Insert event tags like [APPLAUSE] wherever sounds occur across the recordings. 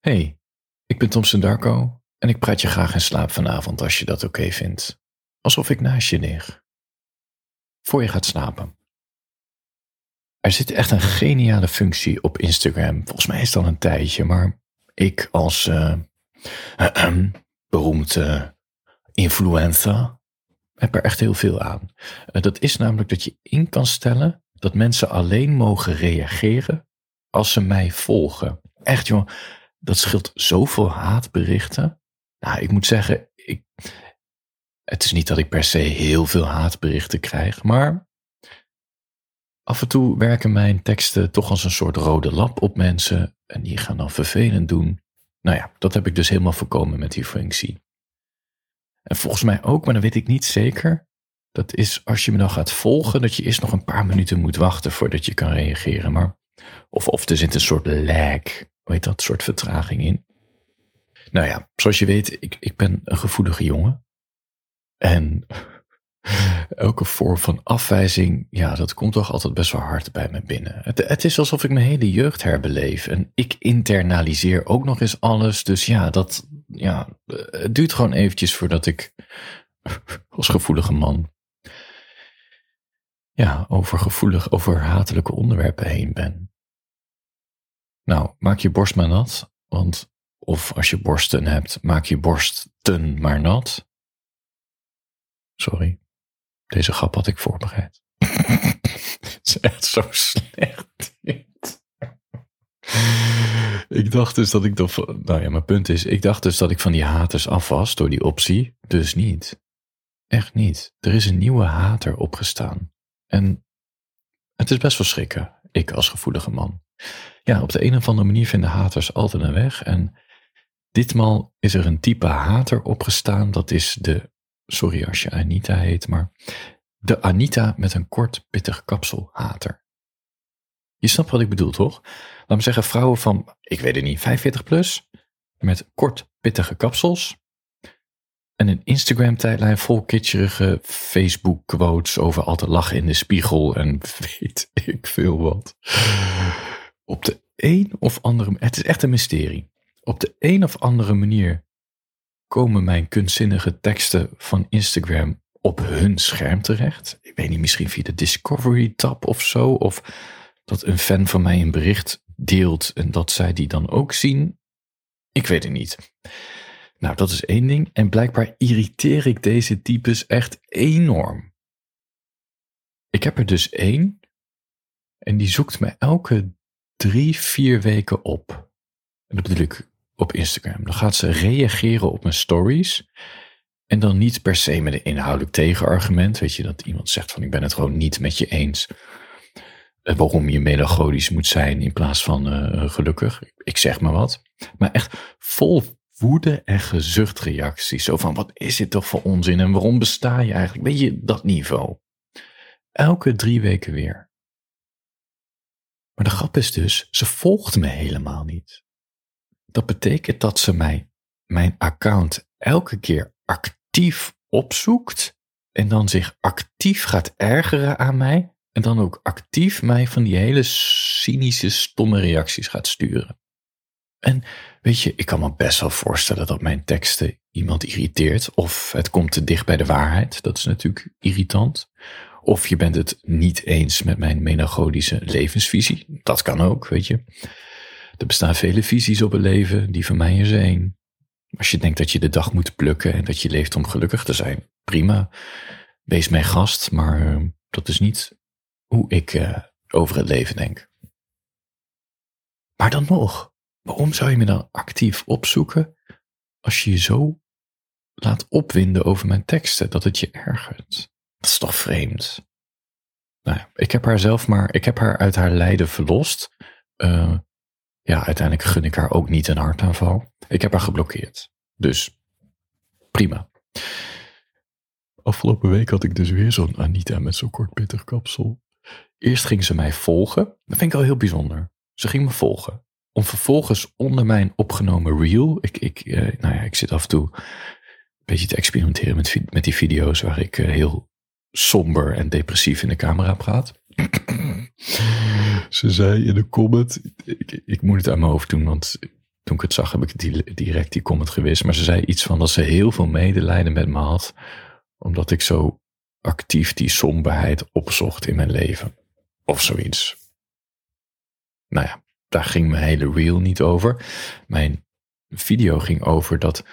Hey, ik ben Thompson Darko en ik praat je graag in slaap vanavond als je dat oké vindt. Alsof ik naast je lig. Voor je gaat slapen. Er zit echt een geniale functie op Instagram. Volgens mij is al een tijdje, maar ik als uh, [CLEARS THROAT] beroemd uh, influencer heb er echt heel veel aan. Uh, dat is namelijk dat je in kan stellen dat mensen alleen mogen reageren als ze mij volgen. Echt joh, dat scheelt zoveel haatberichten. Nou, ik moet zeggen, ik, het is niet dat ik per se heel veel haatberichten krijg, maar af en toe werken mijn teksten toch als een soort rode lap op mensen en die gaan dan vervelend doen. Nou ja, dat heb ik dus helemaal voorkomen met die functie. En volgens mij ook, maar dan weet ik niet zeker. Dat is als je me dan gaat volgen, dat je eerst nog een paar minuten moet wachten voordat je kan reageren. Maar, of, of er zit een soort lag, hoe dat, soort vertraging in. Nou ja, zoals je weet, ik, ik ben een gevoelige jongen. En [LAUGHS] elke vorm van afwijzing, ja, dat komt toch altijd best wel hard bij me binnen. Het, het, is alsof ik mijn hele jeugd herbeleef. En ik internaliseer ook nog eens alles. Dus ja, dat, ja, het duurt gewoon eventjes voordat ik [LAUGHS] als gevoelige man ja, over gevoelig, over hatelijke onderwerpen heen ben. Nou, maak je borst maar nat, want of als je borsten hebt, maak je borsten maar nat. Sorry, deze grap had ik voorbereid. [LAUGHS] Het is echt zo slecht. ik dacht dus dat ik dat. Nou ja, mijn punt is, ik dacht dus dat ik van die haters af was door die optie. Dus niet. Echt niet. Er is een nieuwe hater opgestaan. En het is best wel schrikken, ik als gevoelige man. Ja, op de een of andere manier vinden haters altijd een weg. En ditmaal is er een type hater opgestaan. Dat is de, sorry als je Anita heet, maar de Anita met een kort pittig kapsel hater. Je snapt wat ik bedoel, toch? Laat me zeggen, vrouwen van, ik weet het niet, 45 plus, met kort pittige kapsels, en een Instagram-tijdlijn vol kitscherige Facebook-quotes over altijd lachen in de spiegel en [LAUGHS] weet ik veel wat. Op de een of andere het is echt een mysterie. Op de een of andere manier komen mijn kunstzinnige teksten van Instagram op hun scherm terecht. Ik weet niet, misschien via de Discovery-tab of zo. Of dat een fan van mij een bericht deelt en dat zij die dan ook zien. Ik weet het niet. Nou, dat is één ding. En blijkbaar irriteer ik deze types echt enorm. Ik heb er dus één. En die zoekt me elke drie, vier weken op. En dat bedoel ik op Instagram. Dan gaat ze reageren op mijn stories. En dan niet per se met een inhoudelijk tegenargument. Weet je, dat iemand zegt van ik ben het gewoon niet met je eens. Eh, waarom je melancholisch moet zijn in plaats van uh, gelukkig. Ik zeg maar wat. Maar echt vol woede en gezuchtreacties. Zo van, wat is dit toch voor onzin en waarom besta je eigenlijk? Weet je, dat niveau. Elke drie weken weer. Maar de grap is dus, ze volgt me helemaal niet. Dat betekent dat ze mij, mijn account elke keer actief opzoekt en dan zich actief gaat ergeren aan mij en dan ook actief mij van die hele cynische, stomme reacties gaat sturen. En weet je, ik kan me best wel voorstellen dat mijn teksten iemand irriteert. Of het komt te dicht bij de waarheid. Dat is natuurlijk irritant. Of je bent het niet eens met mijn melancholische levensvisie. Dat kan ook, weet je. Er bestaan vele visies op het leven, die van mij is één. Als je denkt dat je de dag moet plukken en dat je leeft om gelukkig te zijn, prima. Wees mijn gast, maar uh, dat is niet hoe ik uh, over het leven denk. Maar dan nog, Waarom zou je me dan actief opzoeken als je je zo laat opwinden over mijn teksten dat het je ergert? Dat is toch vreemd? Nou ja, ik heb haar zelf maar, ik heb haar uit haar lijden verlost. Uh, ja, uiteindelijk gun ik haar ook niet een hartaanval. Ik heb haar geblokkeerd. Dus prima. Afgelopen week had ik dus weer zo'n Anita met zo'n kort pittig kapsel. Eerst ging ze mij volgen. Dat vind ik al heel bijzonder. Ze ging me volgen om vervolgens onder mijn opgenomen reel, ik, ik, eh, nou ja, ik zit af en toe een beetje te experimenteren met, met die video's waar ik eh, heel somber en depressief in de camera praat. Ze zei in de comment, ik, ik moet het aan mijn hoofd doen, want toen ik het zag, heb ik die, direct die comment gewist. Maar ze zei iets van dat ze heel veel medelijden met me had. Omdat ik zo actief die somberheid opzocht in mijn leven. Of zoiets. Nou ja, daar ging mijn hele reel niet over. Mijn video ging over dat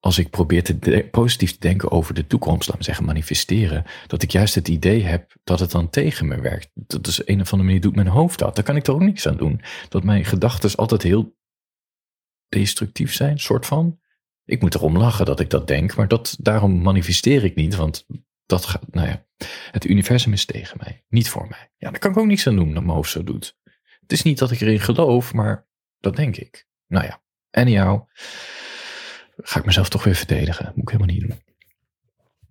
als ik probeer te positief te denken over de toekomst, laat me zeggen manifesteren, dat ik juist het idee heb dat het dan tegen me werkt. Dat is een of andere manier doet mijn hoofd dat. Daar kan ik toch ook niks aan doen. Dat mijn gedachten altijd heel destructief zijn, soort van. Ik moet erom lachen dat ik dat denk, maar dat, daarom manifesteer ik niet, want dat gaat, nou ja, het universum is tegen mij, niet voor mij. Ja, daar kan ik ook niks aan doen dat mijn hoofd zo doet. Het is niet dat ik erin geloof, maar dat denk ik. Nou ja, anyhow, ga ik mezelf toch weer verdedigen. Moet ik helemaal niet doen.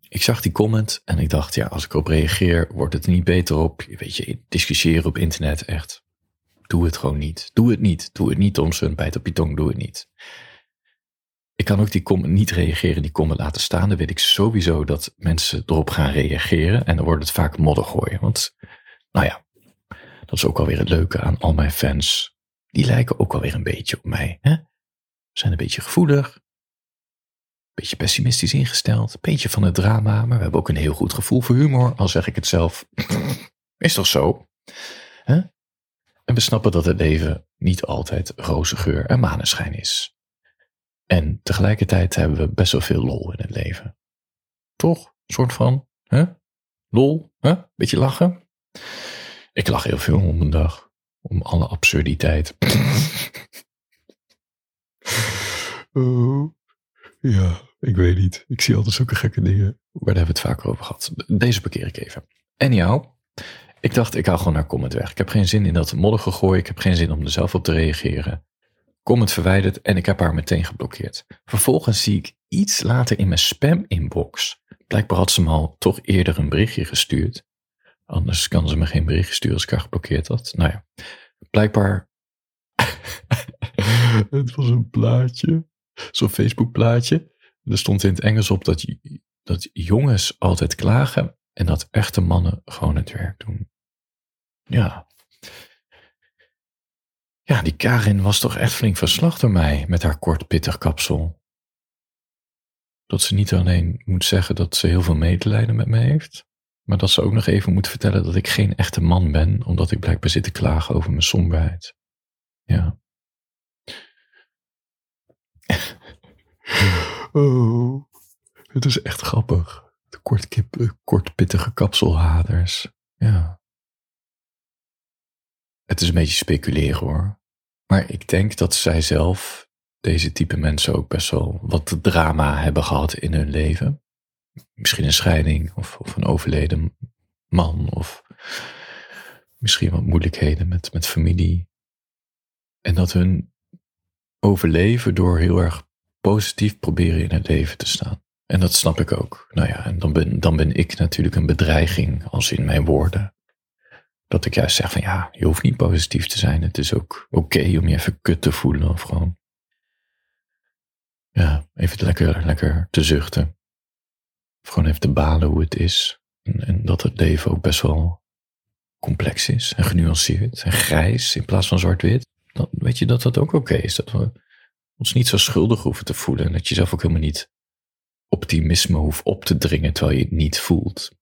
Ik zag die comment en ik dacht, ja, als ik erop reageer, wordt het er niet beter op. Weet je, discussiëren op internet, echt. Doe het gewoon niet. Doe het niet. Doe het niet om zo'n bijt op je tong. Doe het niet. Ik kan ook die comment niet reageren, die comment laten staan. Dan weet ik sowieso dat mensen erop gaan reageren. En dan wordt het vaak modder gooien. Want, nou ja, dat is ook alweer het leuke aan al mijn fans. Die lijken ook alweer een beetje op mij. Hè? Zijn een beetje gevoelig. Beetje pessimistisch ingesteld. Beetje van het drama. Maar we hebben ook een heel goed gevoel voor humor. Al zeg ik het zelf. [LAUGHS] Is toch zo? En we snappen dat het leven niet altijd roze geur en maneschijn is. En tegelijkertijd hebben we best wel veel lol in het leven. Toch? Een soort van? Lol? Beetje lachen. Ik lach heel veel om een dag. Om alle absurditeit. [LAUGHS] oh, ja, ik weet niet. Ik zie altijd zulke gekke dingen. Maar daar hebben we het vaker over gehad. Deze parkeer ik even. En jou? Ik dacht, ik haal gewoon naar comment weg. Ik heb geen zin in dat modder gegooid. Ik heb geen zin om er zelf op te reageren. Comment verwijderd en ik heb haar meteen geblokkeerd. Vervolgens zie ik iets later in mijn spam-inbox. Blijkbaar had ze me al toch eerder een berichtje gestuurd. Anders kan ze me geen berichtje sturen als ik haar geblokkeerd had. Nou ja, blijkbaar. [LAUGHS] het was een plaatje. Zo'n Facebook plaatje. Er stond in het Engels op dat, dat jongens altijd klagen en dat echte mannen gewoon het werk doen. Ja. Ja, die Karin was toch echt flink verslag door mij met haar kort pittig kapsel. Dat ze niet alleen moet zeggen dat ze heel veel medelijden met me heeft, maar dat ze ook nog even moet vertellen dat ik geen echte man ben, omdat ik blijkbaar zit te klagen over mijn somberheid. Ja. Oh, het is echt grappig. De kort, kip, kort pittige kapselhaders. Ja. Het is een beetje speculeren hoor. Maar ik denk dat zij zelf, deze type mensen, ook best wel wat drama hebben gehad in hun leven. Misschien een scheiding of, of een overleden man of misschien wat moeilijkheden met, met familie. En dat hun overleven door heel erg positief proberen in het leven te staan. En dat snap ik ook. Nou ja, en dan ben, dan ben ik natuurlijk een bedreiging als in mijn woorden. Dat ik juist zeg van ja, je hoeft niet positief te zijn. Het is ook oké om je even kut te voelen of gewoon. Ja, even lekker, lekker te zuchten. Of gewoon even te balen hoe het is. En, en dat het leven ook best wel complex is en genuanceerd en grijs in plaats van zwart-wit. Dan weet je dat dat ook oké is. Dat we ons niet zo schuldig hoeven te voelen. En dat je zelf ook helemaal niet optimisme hoeft op te dringen terwijl je het niet voelt.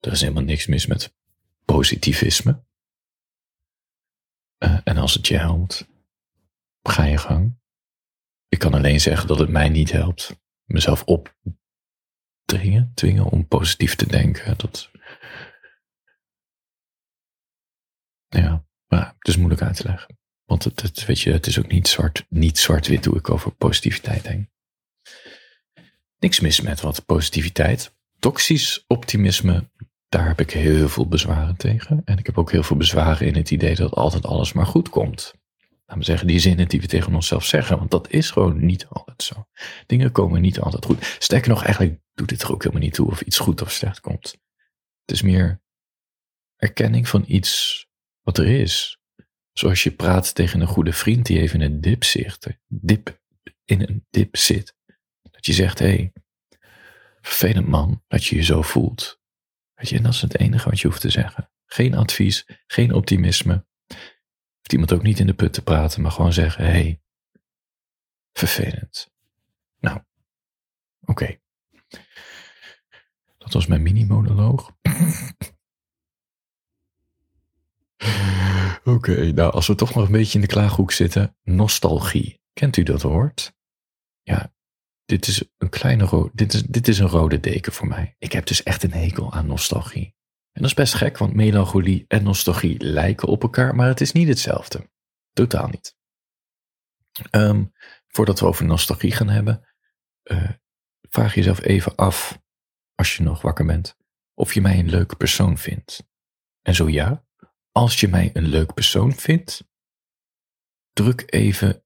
Er is helemaal niks mis met positivisme. Uh, en als het je helpt, ga je gang. Ik kan alleen zeggen dat het mij niet helpt. Mezelf opdringen, dwingen om positief te denken. Dat. Ja, maar het is moeilijk uit te leggen. Want het, weet je, het is ook niet zwart, niet zwart-wit hoe ik over positiviteit denk. Niks mis met wat positiviteit. Toxisch optimisme, daar heb ik heel veel bezwaren tegen. En ik heb ook heel veel bezwaren in het idee dat altijd alles maar goed komt. Laten we zeggen, die zinnen die we tegen onszelf zeggen, want dat is gewoon niet altijd zo. Dingen komen niet altijd goed. Sterker nog, eigenlijk doet het er ook helemaal niet toe of iets goed of slecht komt. Het is meer erkenning van iets wat er is. Zoals je praat tegen een goede vriend die even in een dip zit. Dip, in een dip zit. Dat je zegt, hé, hey, vervelend man dat je je zo voelt. Weet je, en dat is het enige wat je hoeft te zeggen. Geen advies, geen optimisme. Hoeft iemand ook niet in de put te praten, maar gewoon zeggen: hé, hey, vervelend. Nou, oké. Dat was mijn mini-monoloog. Oké, nou als we toch nog een beetje in de klaaghoek zitten, nostalgie. Kent u dat woord? Ja, dit is een kleine rode, dit is, dit is een rode deken voor mij. Ik heb dus echt een hekel aan nostalgie. En dat is best gek, want melancholie en nostalgie lijken op elkaar, maar het is niet hetzelfde. Totaal niet. Ehm, voordat we over nostalgie gaan hebben, uh, vraag jezelf even af, als je nog wakker bent, of je mij een leuke persoon vindt. En zo ja, als je mij een leuk persoon vindt, druk even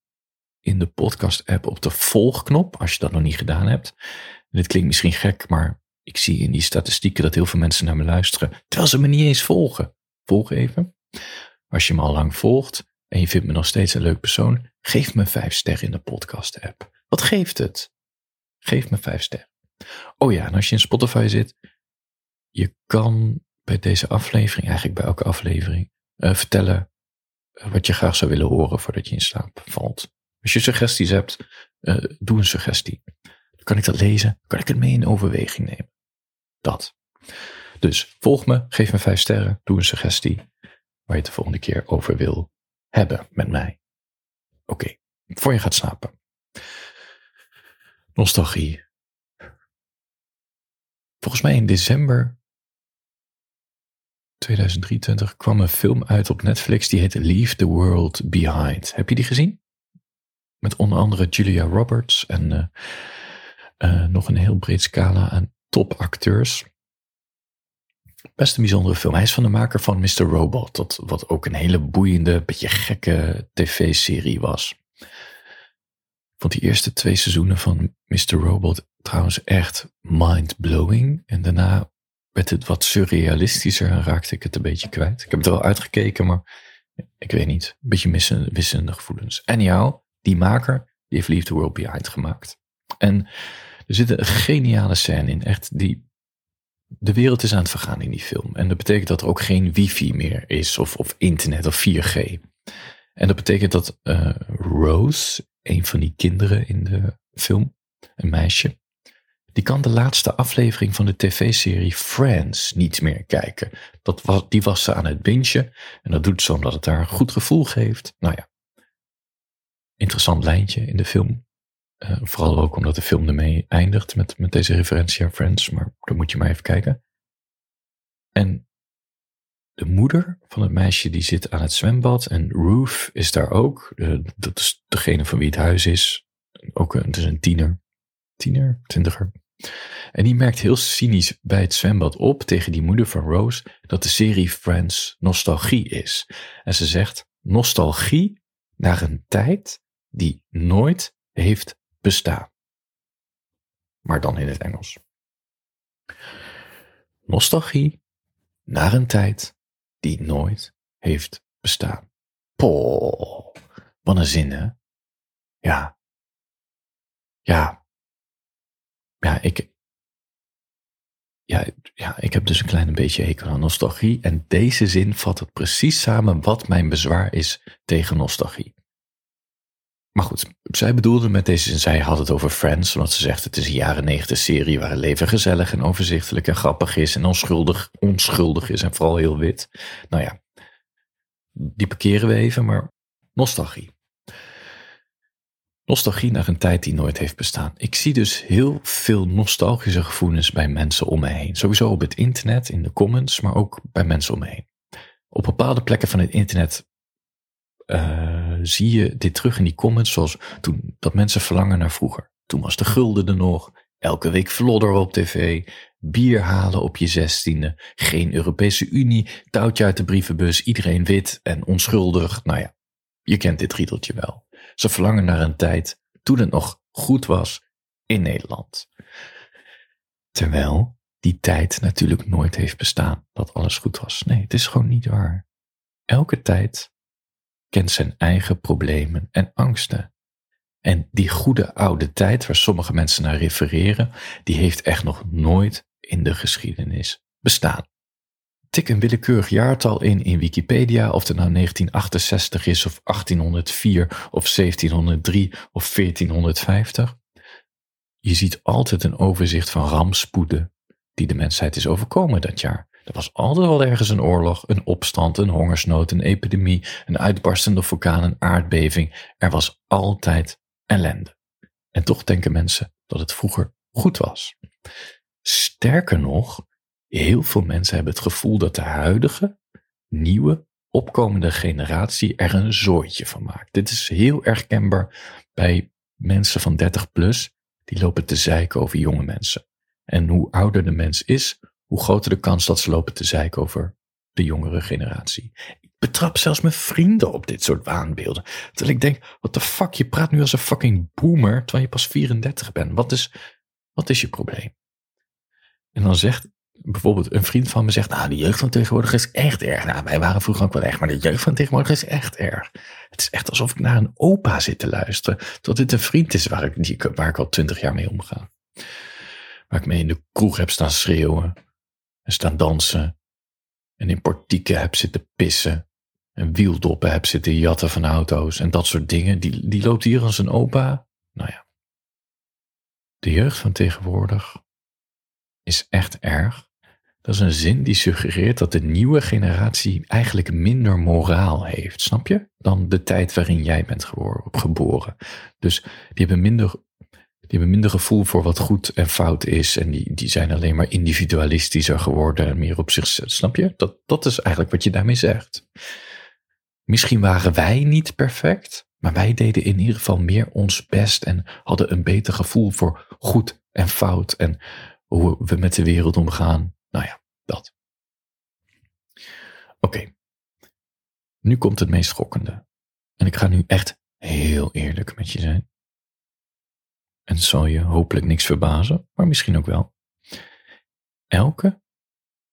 in de podcast-app op de volgknop, als je dat nog niet gedaan hebt. dit klinkt misschien gek, maar ik zie in die statistieken dat heel veel mensen naar me luisteren, terwijl ze me niet eens volgen. Volg even. Als je me al lang volgt en je vindt me nog steeds een leuk persoon, geef me vijf sterren in de podcast-app. Wat geeft het? Geef me vijf sterren. Oh ja, en als je in Spotify zit, je kan bij deze aflevering, eigenlijk bij elke aflevering, uh, vertellen eh, wat je graag zou willen horen voordat je in slaap valt. Als je suggesties hebt, uh, doe een suggestie. Dan kan ik dat lezen, kan ik het mee in overweging nemen. Dat. Dus volg me, geef me vijf sterren, doe een suggestie waar je het de volgende keer over wil hebben met mij. Oké, voor je gaat slapen. Nostalgie. Volgens mij in december 2023 kwam een film uit op Netflix die heette Leave the World Behind. Heb je die gezien? Met onder andere Julia Roberts en uh, uh, nog een heel breed scala aan topacteurs. Best een bijzondere film. Hij is van de maker van Mr. Robot, dat, wat ook een hele boeiende, beetje gekke tv-serie was. Ik vond die eerste twee seizoenen van Mr. Robot trouwens echt mind-blowing. En daarna werd het wat surrealistischer en raakte ik het een beetje kwijt. Ik heb het wel uitgekeken, maar ik weet niet. Een beetje wisselende gevoelens. En jou, die maker, die heeft Leave the World Behind gemaakt. En er zit een geniale scène in. Echt, die, de wereld is aan het vergaan in die film. En dat betekent dat er ook geen wifi meer is, of, of internet of 4G. En dat betekent dat uh, Rose, een van die kinderen in de film, een meisje, die kan de laatste aflevering van de tv-serie Friends niet meer kijken. Dat was, die was ze aan het bingen. En dat doet ze omdat het haar een goed gevoel geeft. Nou ja, interessant lijntje in de film. Uh, vooral ook omdat de film ermee eindigt met, met deze referentie aan Friends. Maar dan moet je maar even kijken. En de moeder van het meisje die zit aan het zwembad. En Ruth is daar ook. Uh, dat is degene van wie het huis is. Ook het is een tiener. Tiener? Twintiger. En die merkt heel cynisch bij het zwembad op tegen die moeder van Rose dat de serie Friends nostalgie is. En ze zegt nostalgie naar een tijd die nooit heeft bestaan. Maar dan in het Engels. Nostalgie naar een tijd die nooit heeft bestaan. Poh, wat een zin hè? Ja. Ja, ja, ik, ja, ja, ik heb dus een klein beetje hekel aan nostalgie. En deze zin vat het precies samen wat mijn bezwaar is tegen nostalgie. Maar goed, zij bedoelde met deze zin, zij had het over Friends, omdat ze zegt het is een jaren negentig serie waar het leven gezellig en overzichtelijk en grappig is en onschuldig, onschuldig is en vooral heel wit. Nou ja, die parkeren we even, maar nostalgie. Nostalgie naar een tijd die nooit heeft bestaan. Ik zie dus heel veel nostalgische gevoelens bij mensen om me heen. Sowieso op het internet, in de comments, maar ook bij mensen om me heen. Op bepaalde plekken van het internet uh, zie je dit terug in die comments, zoals toen dat mensen verlangen naar vroeger. Toen was de gulden er nog, elke week vlodder op tv, bier halen op je zestiende, geen Europese Unie, touwtje uit de brievenbus, iedereen wit en onschuldig. Nou ja, je kent dit riedeltje wel. Ze verlangen naar een tijd toen het nog goed was in Nederland. Terwijl die tijd natuurlijk nooit heeft bestaan dat alles goed was. Nee, het is gewoon niet waar. Elke tijd kent zijn eigen problemen en angsten. En die goede oude tijd waar sommige mensen naar refereren, die heeft echt nog nooit in de geschiedenis bestaan. Tik een willekeurig jaartal in in Wikipedia, of het nou 1968 is, of 1804, of 1703, of 1450. Je ziet altijd een overzicht van rampspoeden die de mensheid is overkomen dat jaar. Er was altijd wel ergens een oorlog, een opstand, een hongersnood, een epidemie, een uitbarstende vulkaan, een aardbeving. Er was altijd ellende. En toch denken mensen dat het vroeger goed was. Sterker nog, heel veel mensen hebben het gevoel dat de huidige, nieuwe, opkomende generatie er een zooitje van maakt. Dit is heel erg kenbaar bij mensen van 30 plus, die lopen te zeiken over jonge mensen. En hoe ouder de mens is, hoe groter de kans dat ze lopen te zeiken over de jongere generatie. Ik betrap zelfs mijn vrienden op dit soort waanbeelden. Terwijl ik denk, wat de fuck, je praat nu als een fucking boomer terwijl je pas 34 bent. Wat is, wat is je probleem? En dan zegt bijvoorbeeld een vriend van me zegt, nou, de jeugd van tegenwoordig is echt erg. Nou, wij waren vroeger ook wel echt, maar de jeugd van tegenwoordig is echt erg. Het is echt alsof ik naar een opa zit te luisteren. Tot dit een vriend is waar ik, waar ik al twintig jaar mee omga. Waar ik mee in de kroeg heb staan schreeuwen en staan dansen. En in portieken heb zitten pissen. En wieldoppen heb zitten jatten van auto's en dat soort dingen. Die, die loopt hier als een opa. Nou ja. De jeugd van tegenwoordig is echt erg. Dat is een zin die suggereert dat de nieuwe generatie eigenlijk minder moraal heeft, snap je? Dan de tijd waarin jij bent geboren. Dus die hebben minder die hebben minder gevoel voor wat goed en fout is. En die, die zijn alleen maar individualistischer geworden en meer op zichzelf. Snap je? Dat, dat is eigenlijk wat je daarmee zegt. Misschien waren wij niet perfect, maar wij deden in ieder geval meer ons best en hadden een beter gevoel voor goed en fout en hoe we met de wereld omgaan. Nou ja, dat. Oké. Nu komt het meest schokkende. En ik ga nu echt heel eerlijk met je zijn. En het zal je hopelijk niks verbazen, maar misschien ook wel. Elke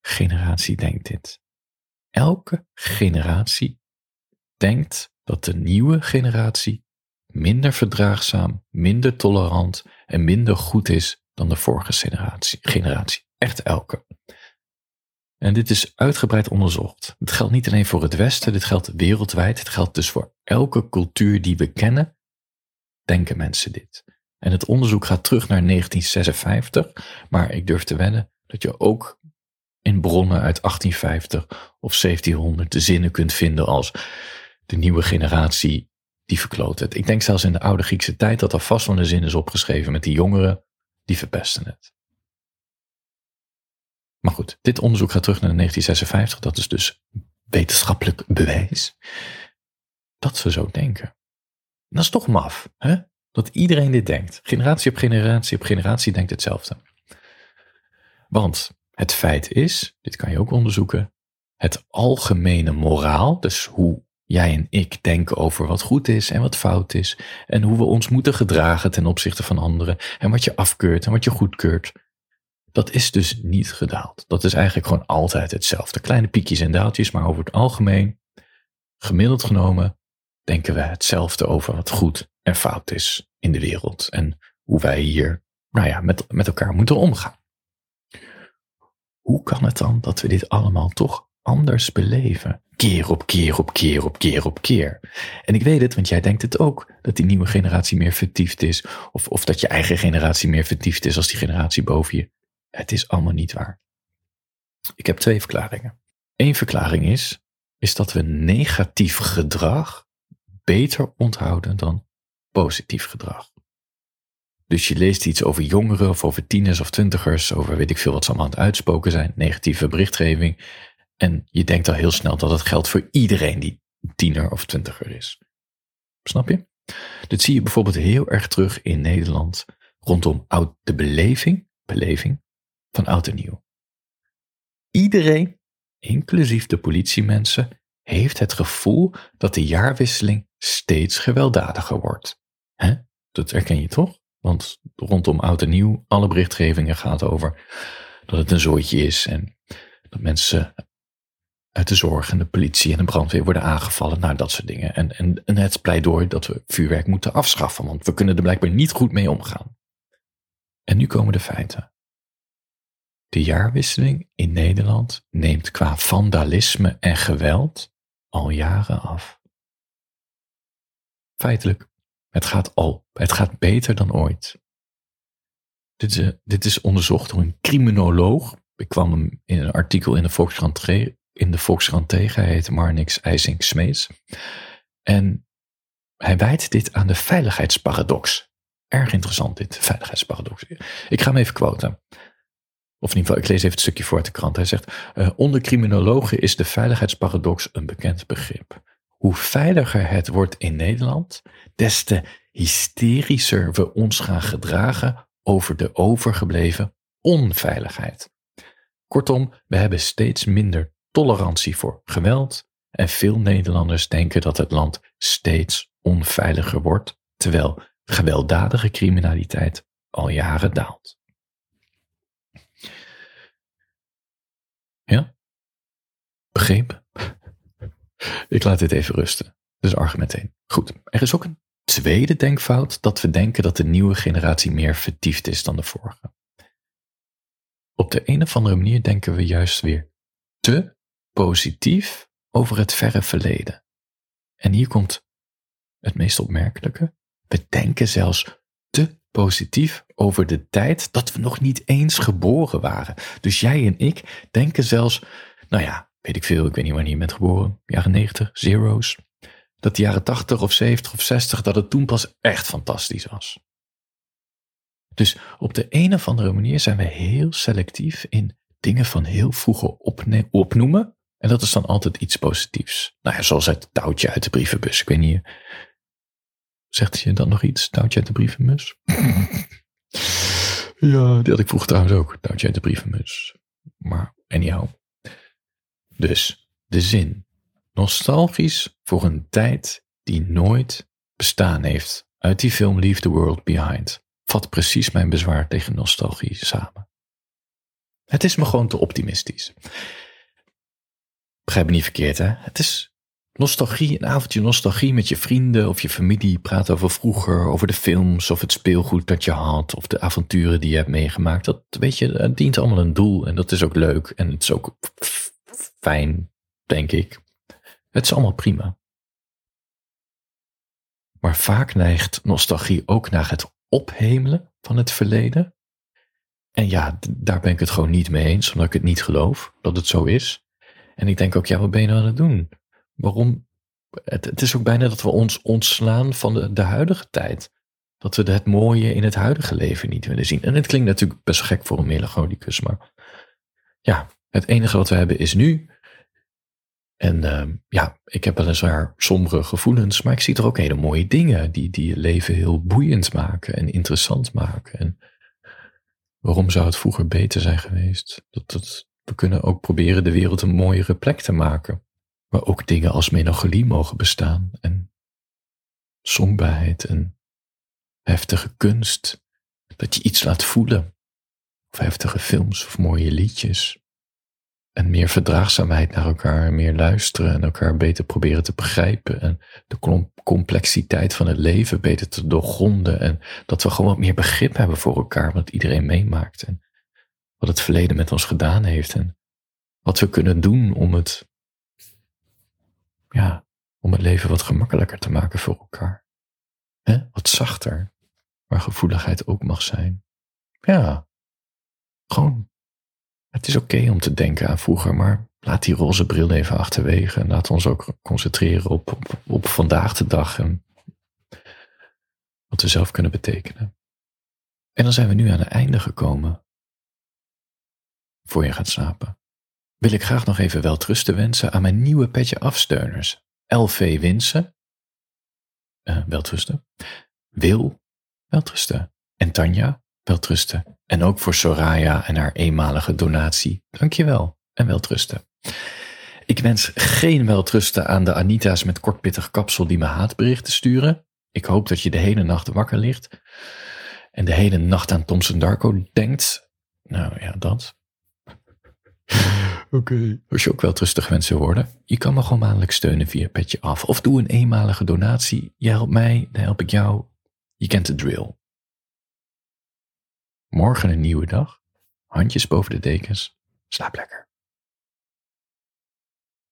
generatie denkt dit. Elke generatie denkt dat de nieuwe generatie minder verdraagzaam, minder tolerant en minder goed is dan de vorige generatie. generatie. Echt elke. En dit is uitgebreid onderzocht. Het geldt niet alleen voor het Westen, dit geldt wereldwijd. Het geldt dus voor elke cultuur die we kennen, denken mensen dit. En het onderzoek gaat terug naar 1956, maar ik durf te wedden dat je ook in bronnen uit 1850 of 1700 de zinnen kunt vinden als de nieuwe generatie die verkloot het. Ik denk zelfs in de oude Griekse tijd dat er vast wel een zin is opgeschreven met die jongeren die verpesten het. Maar goed, dit onderzoek gaat terug naar 1956, dat is dus wetenschappelijk bewijs dat ze zo denken. dat is toch maf, hè? Dat iedereen dit denkt. Generatie op generatie op generatie denkt hetzelfde. Want het feit is, dit kan je ook onderzoeken, het algemene moraal, dus hoe jij en ik denken over wat goed is en wat fout is, en hoe we ons moeten gedragen ten opzichte van anderen, en wat je afkeurt en wat je goedkeurt, dat is dus niet gedaald. Dat is eigenlijk gewoon altijd hetzelfde. Kleine piekjes en daaltjes, maar over het algemeen, gemiddeld genomen, denken we hetzelfde over wat goed en fout is in de wereld en hoe wij hier nou ja, met, met elkaar moeten omgaan. Hoe kan het dan dat we dit allemaal toch anders beleven? Keer op keer op keer op keer op keer. En ik weet het, want jij denkt het ook, dat die nieuwe generatie meer vertiefd is, of, of dat je eigen generatie meer vertiefd is als die generatie boven je. Het is allemaal niet waar. Ik heb twee verklaringen. Eén verklaring is, is dat we negatief gedrag beter onthouden dan positief gedrag. Dus je leest iets over jongeren of over tieners of twintigers, over weet ik veel wat ze allemaal aan het uitspoken zijn, negatieve berichtgeving. En je denkt al heel snel dat het geldt voor iedereen die tiener of twintiger is. Snap je? Dit zie je bijvoorbeeld heel erg terug in Nederland rondom oud, de beleving, beleving van oud en nieuw. Iedereen, inclusief de politiemensen, heeft het gevoel dat de jaarwisseling steeds gewelddadiger wordt. Hè? Dat herken je toch? Want rondom oud en nieuw, alle berichtgevingen gaat over dat het een zooitje is en dat mensen uit de zorg en de politie en de brandweer worden aangevallen, nou dat soort dingen. En, en, en het pleidooi dat we vuurwerk moeten afschaffen, want we kunnen er blijkbaar niet goed mee omgaan. En nu komen de feiten. De jaarwisseling in Nederland neemt qua vandalisme en geweld al jaren af. Feitelijk, het gaat al, het gaat beter dan ooit. Dit is, eh, dit is onderzocht door een criminoloog. Ik kwam hem in een artikel in de Volkskrant, in de tegen. Hij heet Marnix IJsink Smeets. En hij wijt dit aan de veiligheidsparadox. Erg interessant dit, veiligheidsparadox. Ik ga hem even quoten. Of in ieder geval, ik lees even het stukje voor uit de krant. Hij zegt, uh, onder criminologen is de veiligheidsparadox een bekend begrip. Hoe veiliger het wordt in Nederland, des te hysterischer we ons gaan gedragen over de overgebleven onveiligheid. Kortom, we hebben steeds minder tolerantie voor geweld en veel Nederlanders denken dat het land steeds onveiliger wordt, terwijl gewelddadige criminaliteit al jaren daalt. Ja? Begrepen? Ik laat dit even rusten. Dus argument 1. Goed. Er is ook een tweede denkfout dat we denken dat de nieuwe generatie meer vertiefd is dan de vorige. Op de een of andere manier denken we juist weer te positief over het verre verleden. En hier komt het meest opmerkelijke. We denken zelfs te positief over de tijd dat we nog niet eens geboren waren. Dus jij en ik denken zelfs, nou ja, weet ik veel, ik weet niet wanneer je bent geboren, jaren 90, zero's. Dat de jaren 80 of 70 of 60, dat het toen pas echt fantastisch was. Dus op de een of andere manier zijn we heel selectief in dingen van heel vroeger opnoemen. En dat is dan altijd iets positiefs. Nou ja, zoals het touwtje uit de brievenbus. Ik weet niet, Zegt je dan nog iets? Touwtje uit de brievenbus? [LAUGHS] ja, die had ik vroeger trouwens ook. Touwtje uit de brievenbus. Maar anyhow. Dus, de zin. Nostalgisch voor een tijd die nooit bestaan heeft. Uit die film Leave the World Behind. Vat precies mijn bezwaar tegen nostalgie samen. Het is me gewoon te optimistisch. Begrijp me niet verkeerd, hè? Het is Nostalgie, een avondje nostalgie met je vrienden of je familie. Praten over vroeger, over de films of het speelgoed dat je had. Of de avonturen die je hebt meegemaakt. Dat weet je, het dient allemaal een doel. En dat is ook leuk. En het is ook fijn, denk ik. Het is allemaal prima. Maar vaak neigt nostalgie ook naar het ophemelen van het verleden. En ja, daar ben ik het gewoon niet mee eens, omdat ik het niet geloof dat het zo is. En ik denk ook, ja, wat ben je nou aan het doen? waarom. Het, het, is ook bijna dat we ons ontslaan van de, de huidige tijd. Dat we het mooie in het huidige leven niet willen zien. En het klinkt natuurlijk best gek voor een melancholicus, maar ja, het enige wat we hebben is nu. En uh, ja, ik heb weliswaar sombere gevoelens, maar ik zie er ook hele mooie dingen die, die je leven heel boeiend maken en interessant maken. En waarom zou het vroeger beter zijn geweest? Dat, we kunnen ook proberen de wereld een mooiere plek te maken. Maar ook dingen als melancholie mogen bestaan en somberheid en heftige kunst. Dat je iets laat voelen. Of heftige films of mooie liedjes. En meer verdraagzaamheid naar elkaar, meer luisteren en elkaar beter proberen te begrijpen. En de complexiteit van het leven beter te doorgronden. En dat we gewoon wat meer begrip hebben voor elkaar, wat iedereen meemaakt. En wat het verleden met ons gedaan heeft. En wat we kunnen doen om het ja, om het leven wat gemakkelijker te maken voor elkaar. He? Wat zachter, waar gevoeligheid ook mag zijn. Ja, gewoon. Het is oké om te denken aan vroeger, maar laat die roze bril even achterwege en laat ons ook concentreren op, op, vandaag de dag en wat we zelf kunnen betekenen. En dan zijn we nu aan het einde gekomen. Voor je gaat slapen wil ik graag nog even weltrusten wensen aan mijn nieuwe petje afsteuners. LV Winsen, uh, weltrusten. Wil, weltrusten. En Tanja, weltrusten. En ook voor Soraya en haar eenmalige donatie. Dankjewel en weltrusten. Ik wens geen weltrusten aan de Anita's met kortpittig kapsel die me haatberichten sturen. Ik hoop dat je de hele nacht wakker ligt en de hele nacht aan Thompson Darko denkt. Nou ja, dat. [LAUGHS] Oké. Als je ook wel rustig wensen worden, je kan me gewoon maandelijk steunen via Petje Af. Of doe een eenmalige donatie. Je helpt mij, dan help ik jou. Je kent de drill. Morgen een nieuwe dag. handjes boven de dekens. Slaap lekker.